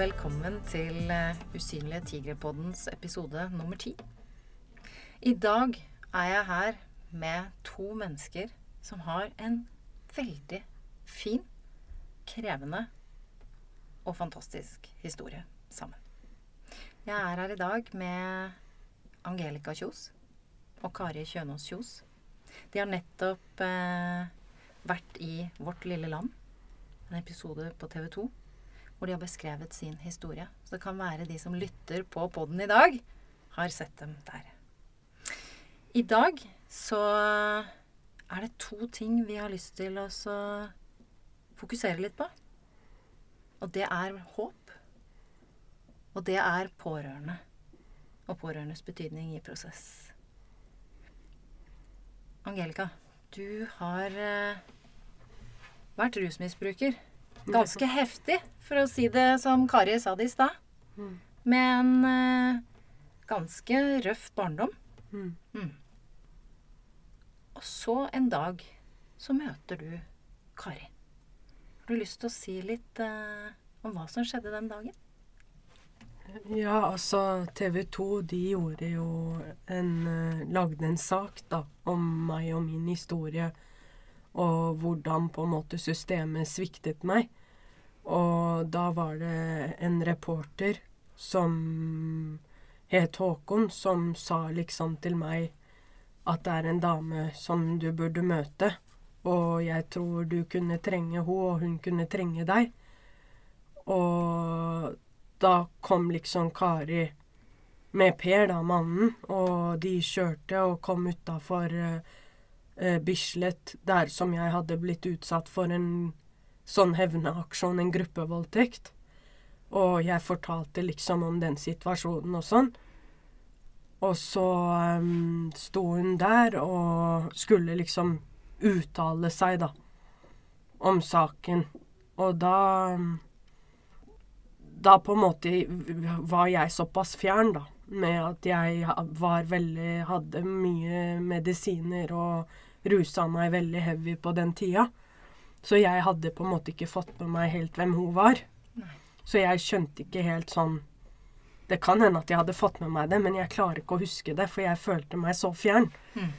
velkommen til eh, Usynlige tigre-poddens episode nummer ti. I dag er jeg her med to mennesker som har en veldig fin, krevende og fantastisk historie sammen. Jeg er her i dag med Angelica Kjos og Kari Kjønaas Kjos. De har nettopp eh, vært i Vårt lille land, en episode på TV 2 hvor de har beskrevet sin historie. Så det kan være de som lytter på poden i dag, har sett dem der. I dag så er det to ting vi har lyst til å fokusere litt på. Og det er håp. Og det er pårørende. Og pårørendes betydning i prosess. Angelica, du har eh, vært rusmisbruker. Ganske heftig, for å si det som Kari sa det i stad. Mm. Med en eh, ganske røff barndom. Mm. Mm. Og så en dag så møter du Kari. Har du lyst til å si litt eh, om hva som skjedde den dagen? Ja, altså TV 2 de gjorde jo en uh, Lagde en sak da om meg og min historie. Og hvordan på en måte systemet sviktet meg. Og da var det en reporter som het Håkon, som sa liksom til meg at det er en dame som du burde møte. Og jeg tror du kunne trenge henne, og hun kunne trenge deg. Og da kom liksom Kari med Per, da, mannen, og de kjørte og kom utafor uh, Bislett, der som jeg hadde blitt utsatt for en sånn hevnaksjon, en gruppevoldtekt. Og jeg fortalte liksom om den situasjonen og sånn. Og så um, sto hun der og skulle liksom uttale seg, da, om saken. Og da Da på en måte var jeg såpass fjern, da, med at jeg var veldig Hadde mye medisiner og rusa meg veldig heavy på den tida. Så jeg hadde på en måte ikke fått med meg helt hvem hun var. Nei. Så jeg skjønte ikke helt sånn Det kan hende at jeg hadde fått med meg det, men jeg klarer ikke å huske det, for jeg følte meg så fjern Mm.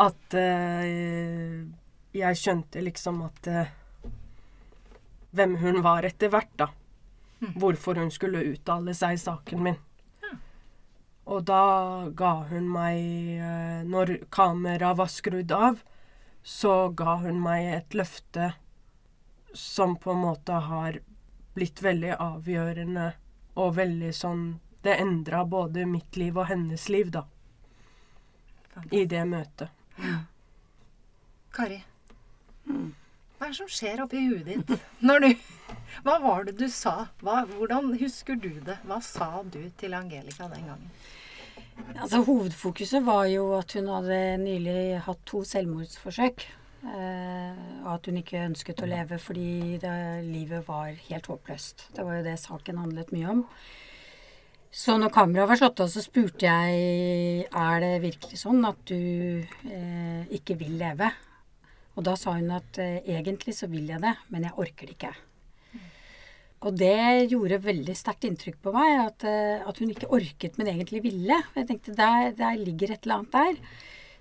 at uh, jeg skjønte liksom at uh, Hvem hun var etter hvert, da. Mm. Hvorfor hun skulle uttale seg i saken min. Ja. Og da ga hun meg eh, Når kameraet var skrudd av, så ga hun meg et løfte som på en måte har blitt veldig avgjørende og veldig sånn Det endra både mitt liv og hennes liv, da, i det møtet. Kari, hva er det som skjer oppi huet ditt når du Hva var det du sa? Hva, hvordan husker du det? Hva sa du til Angelica den gangen? Altså, hovedfokuset var jo at hun hadde nylig hatt to selvmordsforsøk. Eh, og at hun ikke ønsket å leve fordi det, livet var helt håpløst. Det var jo det saken handlet mye om. Så når kameraet var slått av, så spurte jeg er det virkelig sånn at du eh, ikke vil leve. Og da sa hun at eh, egentlig så vil jeg det, men jeg orker det ikke. Og det gjorde veldig sterkt inntrykk på meg, at, eh, at hun ikke orket, men egentlig ville. Jeg tenkte der, der ligger et eller annet der.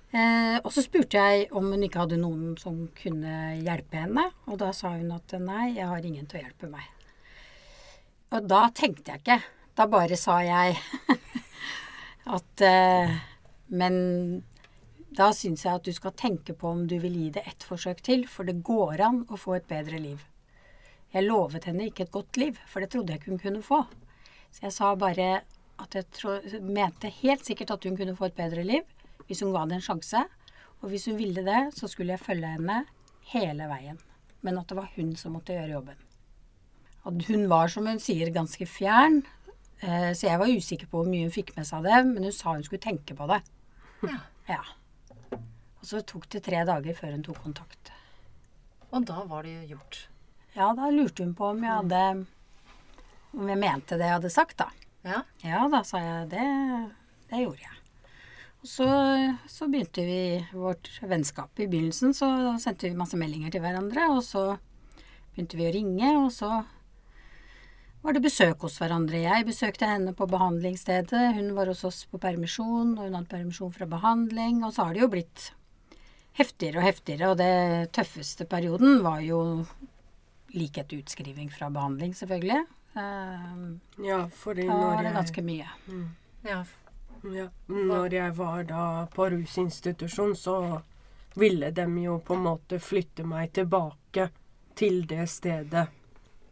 Eh, og så spurte jeg om hun ikke hadde noen som kunne hjelpe henne. Og da sa hun at nei, jeg har ingen til å hjelpe meg. Og da tenkte jeg ikke. Da bare sa jeg at eh, Men da syns jeg at du skal tenke på om du vil gi det ett forsøk til, for det går an å få et bedre liv. Jeg lovet henne ikke et godt liv, for det trodde jeg ikke hun kunne få. Så jeg sa bare at jeg tro, mente helt sikkert at hun kunne få et bedre liv hvis hun ga det en sjanse. Og hvis hun ville det, så skulle jeg følge henne hele veien. Men at det var hun som måtte gjøre jobben. At hun var, som hun sier, ganske fjern. Eh, så jeg var usikker på hvor mye hun fikk med seg av det, men hun sa hun skulle tenke på det. Ja. Ja. Og så tok det tre dager før hun tok kontakt. Og da var det jo gjort. Ja, da lurte hun på om jeg hadde Om jeg mente det jeg hadde sagt, da. Ja. Ja, da sa jeg det. Det gjorde jeg. Og så, så begynte vi vårt vennskap. I begynnelsen så sendte vi masse meldinger til hverandre, og så begynte vi å ringe, og så var det besøk hos hverandre. Jeg besøkte henne på behandlingsstedet. Hun var hos oss på permisjon, og hun hadde permisjon fra behandling. Og så har det jo blitt heftigere og heftigere, og det tøffeste perioden var jo like etter utskriving fra behandling, selvfølgelig. Um, Ja, fordi da når var det jeg, ganske mye. Ja. ja, når jeg var da på rusinstitusjon, så ville de jo på en måte flytte meg tilbake til det stedet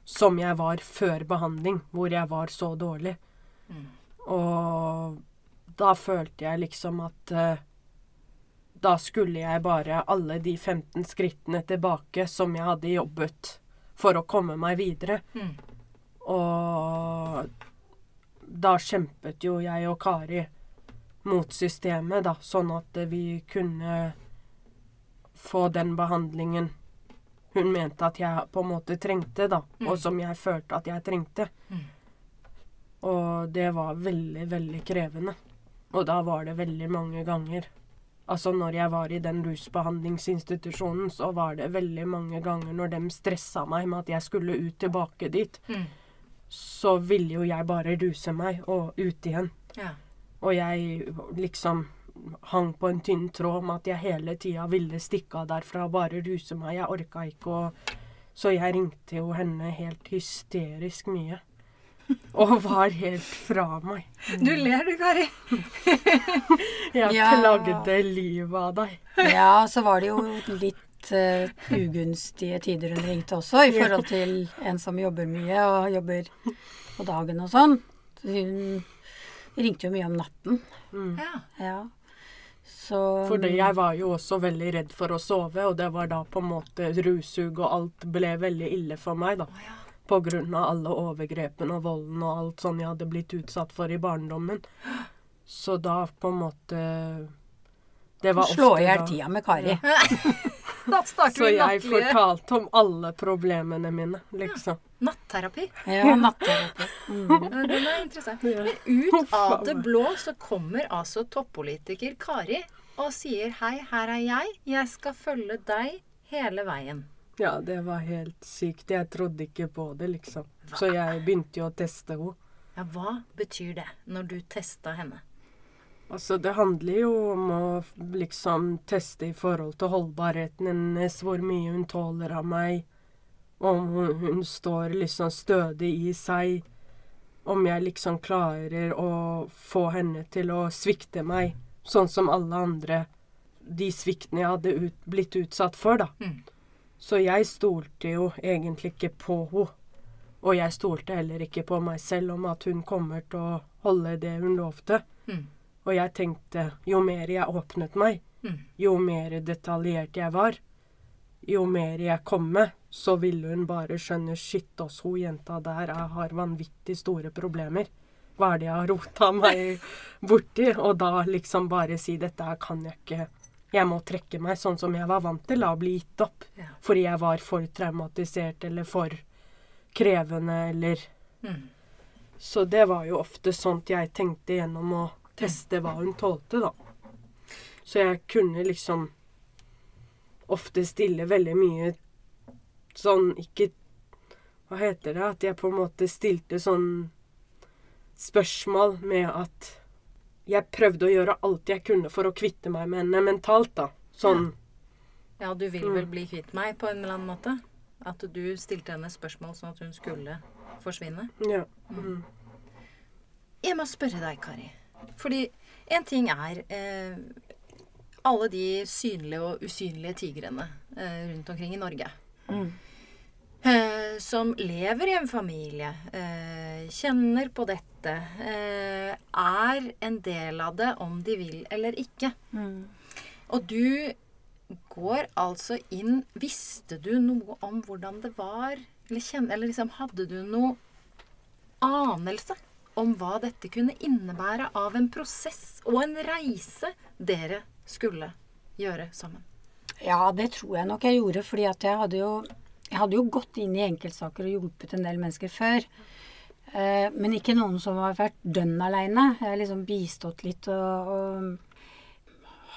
som jeg var før behandling, hvor jeg var så dårlig. Mm. Og da følte jeg liksom at uh, da skulle jeg bare alle de 15 skrittene tilbake som jeg hadde jobbet for å komme meg videre. Mm. Og da kjempet jo jeg og Kari mot systemet, da, sånn at vi kunne få den behandlingen hun mente at jeg på en måte trengte, da, Mm. og som jeg følte at jeg trengte. Mm. Og det var veldig, veldig krevende. Og da var det veldig mange ganger. Altså når jeg var i den rusbehandlingsinstitusjonen, så var det veldig mange ganger når de stressa meg med at jeg skulle ut tilbake dit, Mm. så ville jo jeg bare ruse meg og ut igjen. Ja. Og jeg liksom hang på en tynn tråd med at jeg hele tida ville stikke av derfra og bare ruse meg. Jeg orka ikke å Så jeg ringte jo henne helt hysterisk mye. Og var helt fra meg. Du ler du, Kari. Jeg Ja. plagde livet av deg. Ja, så var det jo litt uh, ugunstige tider hun ringte også, i forhold til en som jobber mye og jobber på dagen og sånn. Hun ringte jo mye om natten. Ja. Ja. Så Fordi jeg var jo også veldig redd for å sove, og det var da på en måte russug og alt ble veldig ille for meg, da. Oh, ja. Av alle overgrepene og volden og alt sånn jeg hadde blitt utsatt for i barndommen. Så da på en måte Det var Slå ofte i hjel da tida med Kari. Da starter Så jeg fortalte om alle problemene mine, liksom. natterapi. Ja, natterapi. Mm. Den er interessant. Men Ut av det blå så kommer altså toppolitiker Kari og sier hei, her er jeg. Jeg skal følge deg hele veien. Ja, det var helt sykt. Jeg trodde ikke på det, liksom. Så jeg begynte jo å teste henne. Ja, Hva betyr det når du testa henne? Altså, det handler jo om å liksom teste i forhold til holdbarheten hennes, hvor mye hun tåler av meg, om hun, hun står liksom stødig i seg, om jeg liksom klarer å få henne til å svikte meg, sånn som alle andre, de sviktene jeg hadde ut, blitt utsatt for, da. Mm. Så jeg stolte jo egentlig ikke på henne. Og jeg stolte heller ikke på meg selv om at hun kommer til å holde det hun lovte. Mm. Og jeg tenkte jo mer jeg åpnet meg, Mm. jo mer detaljert jeg var, jo mer jeg kom med, så ville hun bare skjønne shit, oss hun jenta der jeg har vanvittig store problemer. Hva er det jeg har rota meg borti? Og da liksom bare si dette her kan jeg ikke. Jeg må trekke meg sånn som jeg var vant til, da, bli gitt opp. Ja. Fordi jeg var for traumatisert eller for krevende eller Mm. Så det var jo ofte sånt jeg tenkte gjennom å teste hva hun tålte, da. Så jeg kunne liksom ofte stille veldig mye sånn ikke Hva heter det? At jeg på en måte stilte sånn spørsmål med at jeg prøvde å gjøre alt jeg kunne for å kvitte meg med henne mentalt, da. Sånn Ja, du vil vel bli kvitt meg på en eller annen måte? At du stilte henne spørsmål sånn at hun skulle forsvinne? Ja. Mm. Jeg må spørre deg, Kari. Fordi en ting er eh, alle de synlige og usynlige tigrene eh, rundt omkring i Norge. Mm. Eh, som lever i en familie, eh, kjenner på dette, eh, er en del av det om de vil eller ikke. Mm. Og du går altså inn Visste du noe om hvordan det var? Eller, kjenne, eller liksom, hadde du noe anelse om hva dette kunne innebære av en prosess og en reise dere skulle gjøre sammen? Ja, det tror jeg nok jeg gjorde, fordi at jeg hadde jo jeg hadde jo gått inn i enkeltsaker og hjulpet en del mennesker før. Eh, men ikke noen som har vært dønn aleine. Jeg har liksom bistått litt og, og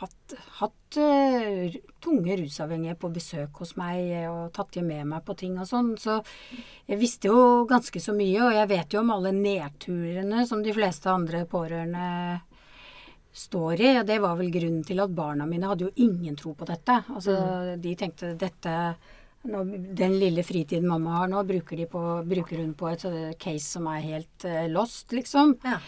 hatt, hatt uh, tunge rusavhengige på besøk hos meg og tatt dem med meg på ting og sånn. Så jeg visste jo ganske så mye, og jeg vet jo om alle nedturene som de fleste andre pårørende står i. Og det var vel grunnen til at barna mine hadde jo ingen tro på dette. Altså, mm. De tenkte dette nå, Den lille fritiden mamma har nå, bruker, på, bruker hun på et case som er helt uh, lost, liksom. Ja.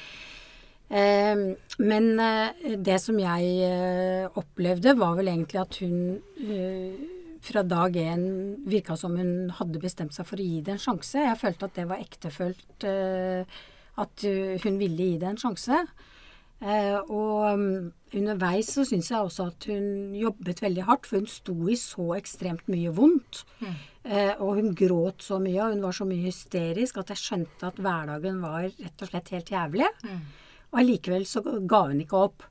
Uh, men uh, det som jeg opplevde, var vel egentlig at hun fra dag én virka som hun hadde bestemt seg for å gi det en sjanse. Jeg følte at det var ektefølt at hun ville gi det en sjanse. Eh, og um, underveis så syns jeg også at hun jobbet veldig hardt, for hun sto i så ekstremt mye vondt. Mm. Eh, og hun gråt så mye, og hun var så mye hysterisk at jeg skjønte at hverdagen var rett og slett helt jævlig. Mm. Og allikevel så ga hun ikke opp.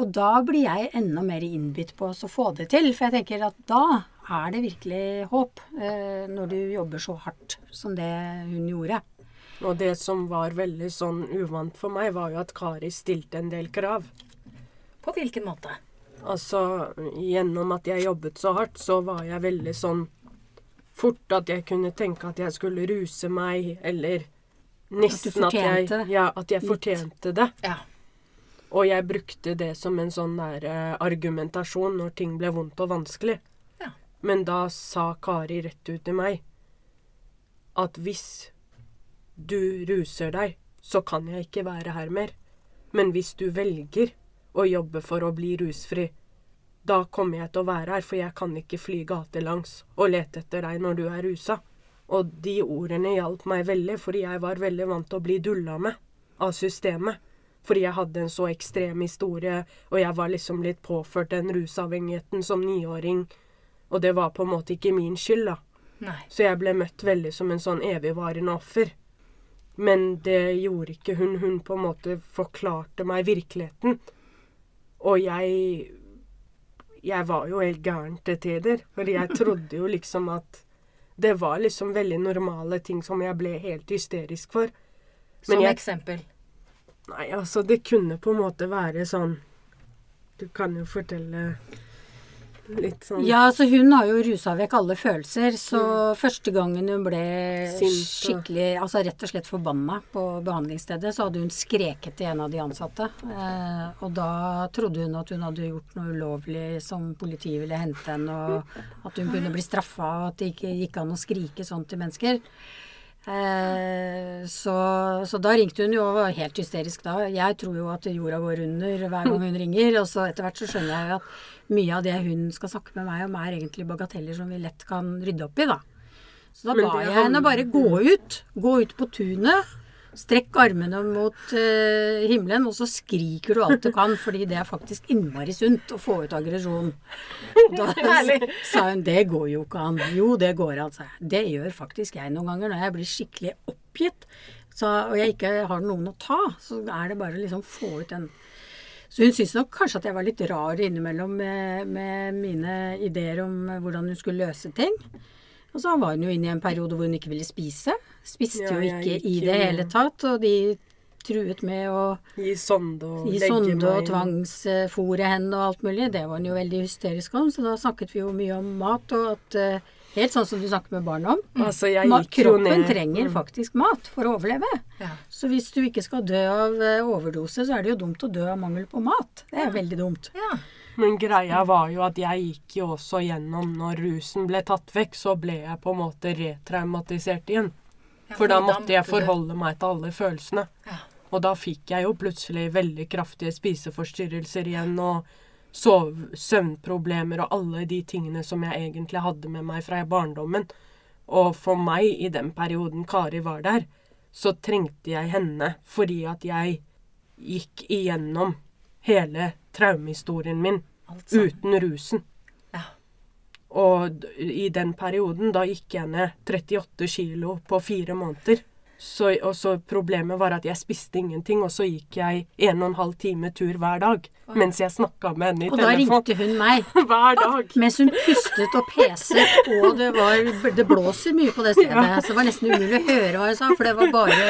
Og da blir jeg enda mer innbitt på å få det til, for jeg tenker at da er det virkelig håp. Eh, når du jobber så hardt som det hun gjorde. Og det som var veldig sånn uvant for meg, var jo at Kari stilte en del krav. På hvilken måte? Altså, gjennom at jeg jobbet så hardt, så var jeg veldig sånn fort at jeg kunne tenke at jeg skulle ruse meg, eller nesten at, jeg Ja, at jeg fortjente det. Ja. Og jeg brukte det som en sånn der uh, argumentasjon når ting ble vondt og vanskelig. Ja. Men da sa Kari rett ut til meg at hvis du ruser deg, så kan jeg ikke være her mer. Men hvis du velger å jobbe for å bli rusfri, da kommer jeg til å være her, for jeg kan ikke fly gatelangs og lete etter deg når du er rusa. Og de ordene hjalp meg veldig, fordi jeg var veldig vant til å bli dulla med av systemet. Fordi jeg hadde en så ekstrem historie, og jeg var liksom litt påført den rusavhengigheten som niåring. Og det var på en måte ikke min skyld, da. Nei. Så jeg ble møtt veldig som en sånn evigvarende offer. Men det gjorde ikke hun. Hun på en måte forklarte meg virkeligheten. Og jeg Jeg var jo helt gæren til tider. For jeg trodde jo liksom at det var liksom veldig normale ting som jeg ble helt hysterisk for. Men som jeg, eksempel? Nei, altså, det kunne på en måte være sånn Du kan jo fortelle litt sånn Ja, så hun har jo rusa vekk alle følelser. Så mm. første gangen hun ble Sint, skikkelig, altså rett og slett forbanna på behandlingsstedet, så hadde hun skreket til en av de ansatte. Eh, og da trodde hun at hun hadde gjort noe ulovlig som politiet ville hente henne, og at hun kunne bli straffa, og at det ikke gikk an å skrike sånn til mennesker. Eh, så, så, da ringte hun jo og var helt hysterisk da. Jeg tror jo at jorda går under hver gang hun ringer. Og så etter hvert så skjønner jeg jo at mye av det hun skal snakke med meg om, er egentlig bagateller som vi lett kan rydde opp i, da. Så da ba jeg henne bare gå ut. Gå ut på tunet. Strekk armene mot uh, himmelen, og så skriker du alt du kan, fordi det er faktisk innmari sunt å få ut aggresjon. Da sa hun det går jo ikke an. Jo, det går an, sa jeg. Det gjør faktisk jeg noen ganger når jeg blir skikkelig oppgitt, så, og jeg ikke har noen å ta. Så er det bare liksom få ut den så hun syntes nok kanskje at jeg var litt rar innimellom med, med mine ideer om hvordan hun skulle løse ting. Og så var hun jo inne i en periode hvor hun ikke ville spise. Spiste ja, jo ikke i det hele tatt. Og de truet med å gi sonde og, gi sonde og tvangsfòre henne og alt mulig. Det var hun jo veldig hysterisk om, så da snakket vi jo mye om mat, og at uh, Helt sånn som du snakker med barn om. Mm. Altså, Kroppen trenger mm. faktisk mat for å overleve. Ja. Så hvis du ikke skal dø av uh, overdose, så er det jo dumt å dø av mangel på mat. Det er ja. veldig dumt. Ja. Men greia var jo at jeg gikk jo også gjennom Når rusen ble tatt vekk, så ble jeg på en måte retraumatisert igjen. For da måtte jeg forholde meg til alle følelsene. Og da fikk jeg jo plutselig veldig kraftige spiseforstyrrelser igjen. og sov, søvnproblemer og alle de tingene som jeg egentlig hadde med meg fra barndommen. Og for meg, i den perioden Kari var der, så trengte jeg henne fordi at jeg gikk igjennom hele traumehistorien min altså. uten rusen. Ja. Og i den perioden, da gikk jeg ned 38 kilo på fire måneder. Så, og så problemet var at jeg spiste ingenting, og så gikk jeg en og en halv time tur hver dag mens jeg snakka med henne i Og da ringte hun meg. Hver dag. Mens hun pustet og peset, og det, var, det blåser mye på det stedet. Så det var nesten umulig å høre hva jeg sa, for det var bare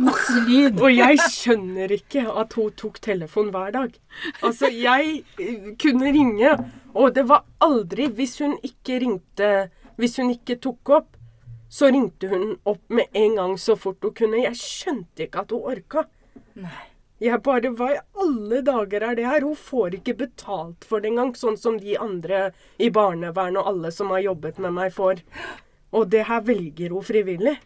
masse lyd. Og jeg skjønner ikke at hun tok telefon hver dag. Altså, jeg eh, kunne ringe, og det var aldri Hvis hun ikke ringte Hvis hun ikke tok opp, så ringte hun opp med en gang så fort hun kunne. Jeg skjønte ikke at hun orka. Nei. Jeg bare Hva i alle dager er det her? Hun får ikke betalt for det engang, sånn som de andre i barnevern og alle som har jobbet med meg, får. Og det her velger hun frivillig.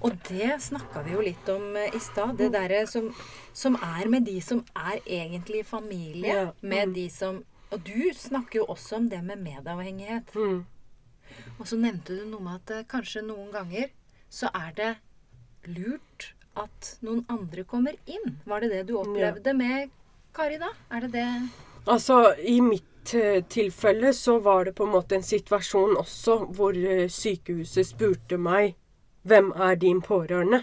Og det snakka vi jo litt om eh, i stad. Det derre som, som er med de som er egentlig familie. Ja, Med de som Og du snakker jo også om det med medavhengighet. Mm. Og så nevnte du noe med at eh, kanskje noen ganger så er det lurt at noen andre kommer inn. Var det det du opplevde med Kari, da? Er det det Altså, i mitt eh, tilfelle så var det på en måte en situasjon også hvor eh, sykehuset spurte meg hvem er din pårørende?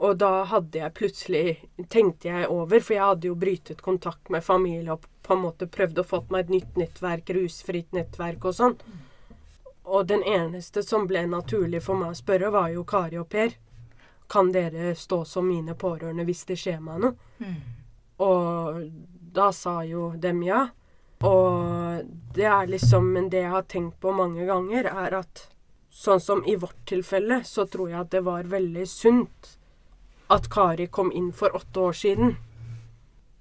Og da hadde jeg plutselig tenkte jeg over, for jeg hadde jo brytet kontakt med familie og på en måte prøvd å få meg et nytt nettverk, rusfritt nettverk og sånn. Og den eneste som ble naturlig for meg å spørre, var jo Kari og Per. Kan dere stå som mine pårørende hvis det skjer meg noe? Og da sa jo dem ja. Og det er liksom Men det jeg har tenkt på mange ganger, er at sånn som i vårt tilfelle, så tror jeg at det var veldig sunt at Kari kom inn for åtte år siden.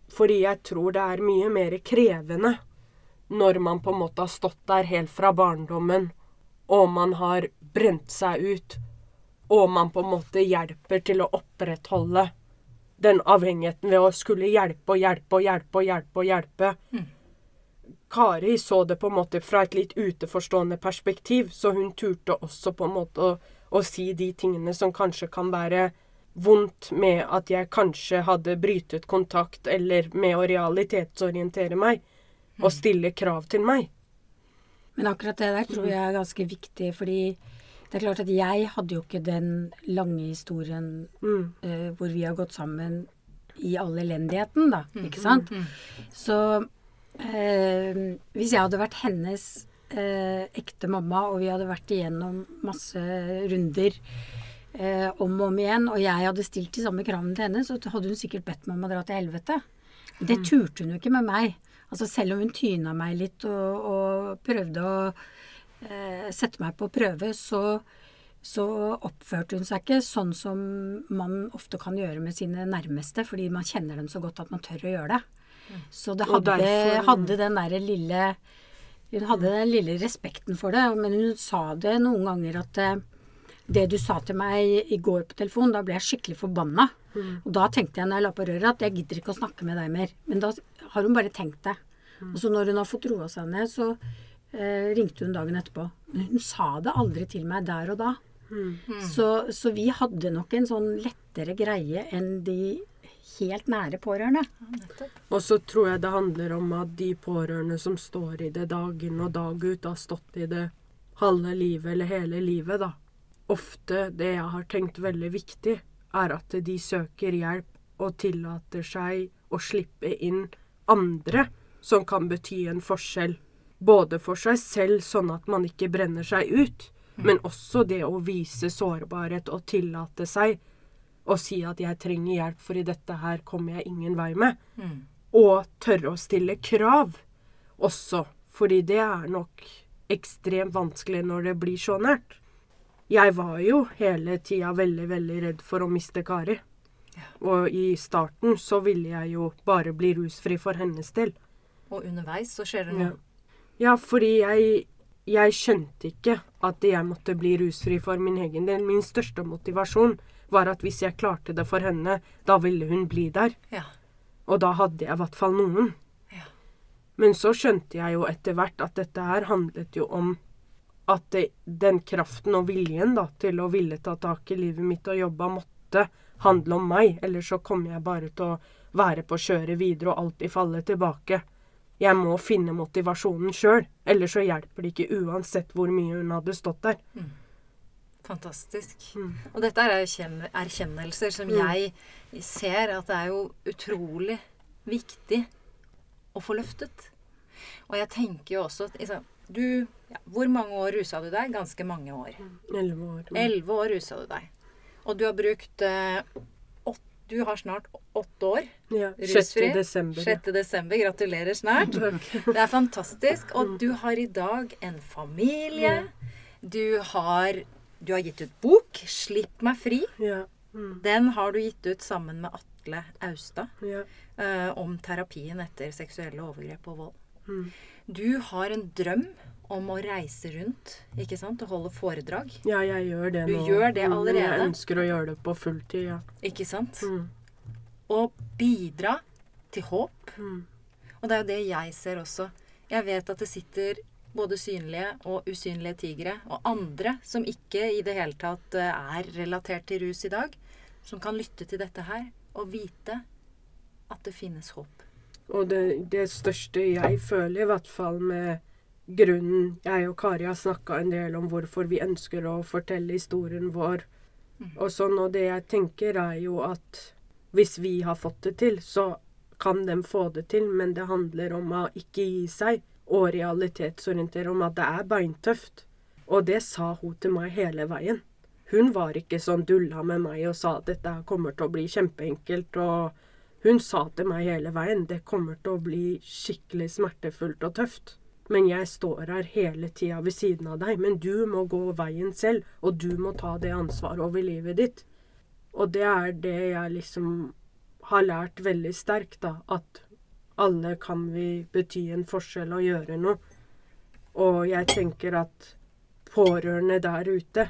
Fordi jeg tror det er mye mer krevende når man på en måte har stått der helt fra barndommen, og man har brent seg ut, og man på en måte hjelper til å opprettholde den avhengigheten ved å skulle hjelpe og hjelpe og hjelpe og hjelpe. og hjelpe. Kari så det på en måte fra et litt uteforstående perspektiv, så hun turte også på en måte å, å si de tingene som kanskje kan være vondt med at jeg kanskje hadde brytet kontakt, eller med å realitetsorientere meg og stille krav til meg. Men akkurat det der tror jeg er ganske viktig, fordi det er klart at jeg hadde jo ikke den lange historien Mm. uh, hvor vi har gått sammen i all elendigheten, da. Ikke sant? Så uh, hvis jeg hadde vært hennes uh, ekte mamma, og vi hadde vært igjennom masse runder om og om igjen, og jeg hadde stilt de samme kravene til henne, så hadde hun sikkert bedt meg om å dra til helvete. Det turte hun jo ikke med meg. Altså Selv om hun tyna meg litt og, og prøvde å eh, sette meg på prøve, så, så oppførte hun seg ikke sånn som man ofte kan gjøre med sine nærmeste, fordi man kjenner dem så godt at man tør å gjøre det. Så det hadde, derfor- hadde den derre lille Hun hadde den lille respekten for det, men hun sa det noen ganger at eh, det du sa til meg i går på telefon, da ble jeg skikkelig forbanna. Og da tenkte jeg når jeg la på røret at jeg gidder ikke å snakke med deg mer. Men da har hun bare tenkt det. Og så når hun har fått roa seg ned, så eh, ringte hun dagen etterpå. Men hun sa det aldri til meg der og da. Så, så vi hadde nok en sånn lettere greie enn de helt nære pårørende. Ja, Og så tror jeg det handler om at de pårørende som står i det dag inn og dag ut, har stått i det halve livet eller hele livet, da. Ofte det jeg har tenkt veldig viktig, er at de søker hjelp og tillater seg å slippe inn andre som kan bety en forskjell. Både for seg selv, sånn at man ikke brenner seg ut, men også det å vise sårbarhet og tillate seg å si at 'jeg trenger hjelp, for i dette her kommer jeg ingen vei med' og tørre å stille krav også, fordi det er nok ekstremt vanskelig når det blir så nært. Jeg var jo hele tida veldig, veldig redd for å miste Kari. Og i starten så ville jeg jo bare bli rusfri for hennes del. Og underveis så skjer det Ja, noe. ja fordi jeg, jeg skjønte ikke at jeg måtte bli rusfri for min egen del. Min største motivasjon var at hvis jeg klarte det for henne, da ville hun bli der. Ja. Og da hadde jeg i hvert fall noen. Ja. Men så skjønte jeg jo etter hvert at dette her handlet jo om at det, den kraften og viljen da, til å ville ta tak i livet mitt og jobbe måtte handle om meg. Eller så kommer jeg bare til å være på kjøret videre og alltid falle tilbake. Jeg må finne motivasjonen sjøl, ellers så hjelper det ikke uansett hvor mye hun hadde stått der. Fantastisk. Mm. Og dette er erkjenn- erkjennelser som Mm. jeg ser at det er jo utrolig viktig å få løftet. Og jeg tenker jo også liksom, du ja, Hvor mange år rusa du deg? Ganske mange år. Elleve år. Mm. Elleve år rusa du deg. Og du har brukt eh, åt, Du har snart åtte år Ja. rusfri. 6. desember. 6. desember. Gratulerer snart. Det er fantastisk. Og du har i dag en familie. Du har, du har gitt ut bok. 'Slipp meg fri'. Ja. Mm. Den har du gitt ut sammen med Atle Austad Ja. eh, om terapien etter seksuelle overgrep og vold. Mm. Du har en drøm om å reise rundt ikke sant? og holde foredrag. ja, jeg gjør det Du nå. gjør det allerede. Jeg ønsker å gjøre det på fulltid, ja. Ikke sant? Mm. Og bidra til håp. Mm. Og det er jo det jeg ser også. Jeg vet at det sitter både synlige og usynlige tigre, og andre som ikke i det hele tatt eh, er relatert til rus i dag, som kan lytte til dette her og vite at det finnes håp. Og det, det største jeg føler, i hvert fall med grunnen Jeg og Kari har snakka en del om hvorfor vi ønsker å fortelle historien vår Mm. og sånn, og det jeg tenker er jo at hvis vi har fått det til, så kan de få det til, men det handler om å ikke gi seg, og realitetsorientere om at det er beintøft. Og det sa hun til meg hele veien. Hun var ikke sånn dulla med meg og sa at dette kommer til å bli kjempeenkelt, og hun sa til meg hele veien det kommer til å bli skikkelig smertefullt og tøft. Men jeg står her hele tida ved siden av deg. Men du må gå veien selv, og du må ta det ansvaret over livet ditt. Og det er det jeg liksom har lært veldig sterkt, da. At alle kan vi bety en forskjell og gjøre noe. Og jeg tenker at pårørende der ute,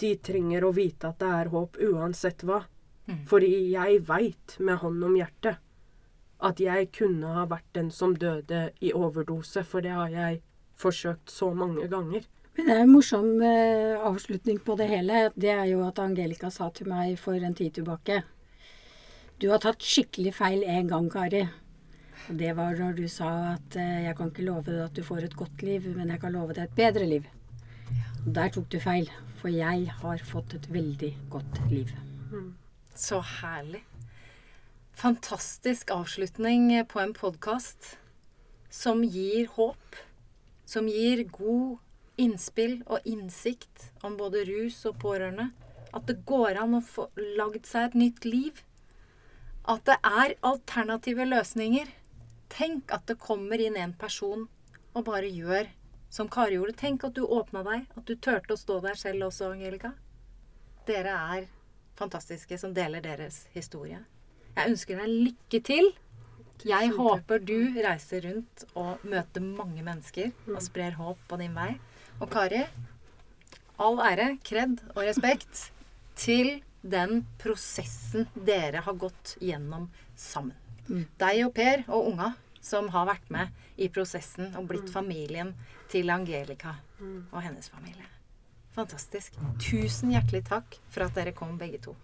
de trenger å vite at det er håp uansett hva. Mm. Fordi jeg veit med hånd om hjertet at jeg kunne ha vært den som døde i overdose, for det har jeg forsøkt så mange ganger. Men det er en morsom eh, avslutning på det hele. Det er jo at Angelica sa til meg for en tid tilbake Du har tatt skikkelig feil en gang, Kari. Og det var når du sa at eh, jeg kan ikke love deg at du får et godt liv, men jeg kan love deg et bedre liv. Der tok du feil, for jeg har fått et veldig godt liv. Så herlig. Fantastisk avslutning på en podkast som gir håp. Som gir god innspill og innsikt om både rus og pårørende. At det går an å få lagd seg et nytt liv. At det er alternative løsninger. Tenk at det kommer inn en person og bare gjør som Kari gjorde. Tenk at du åpna deg. At du turte å stå der selv også, Angelica. Dere er fantastiske som deler deres historie. Jeg ønsker deg lykke til. Jeg håper du reiser rundt og møter mange mennesker og sprer håp på din vei. Og Kari, all ære, kred og respekt til den prosessen dere har gått gjennom sammen. Mm. Deg og Per og unga som har vært med i prosessen og blitt familien til Angelica og hennes familie. Fantastisk. Tusen hjertelig takk for at dere kom, begge to.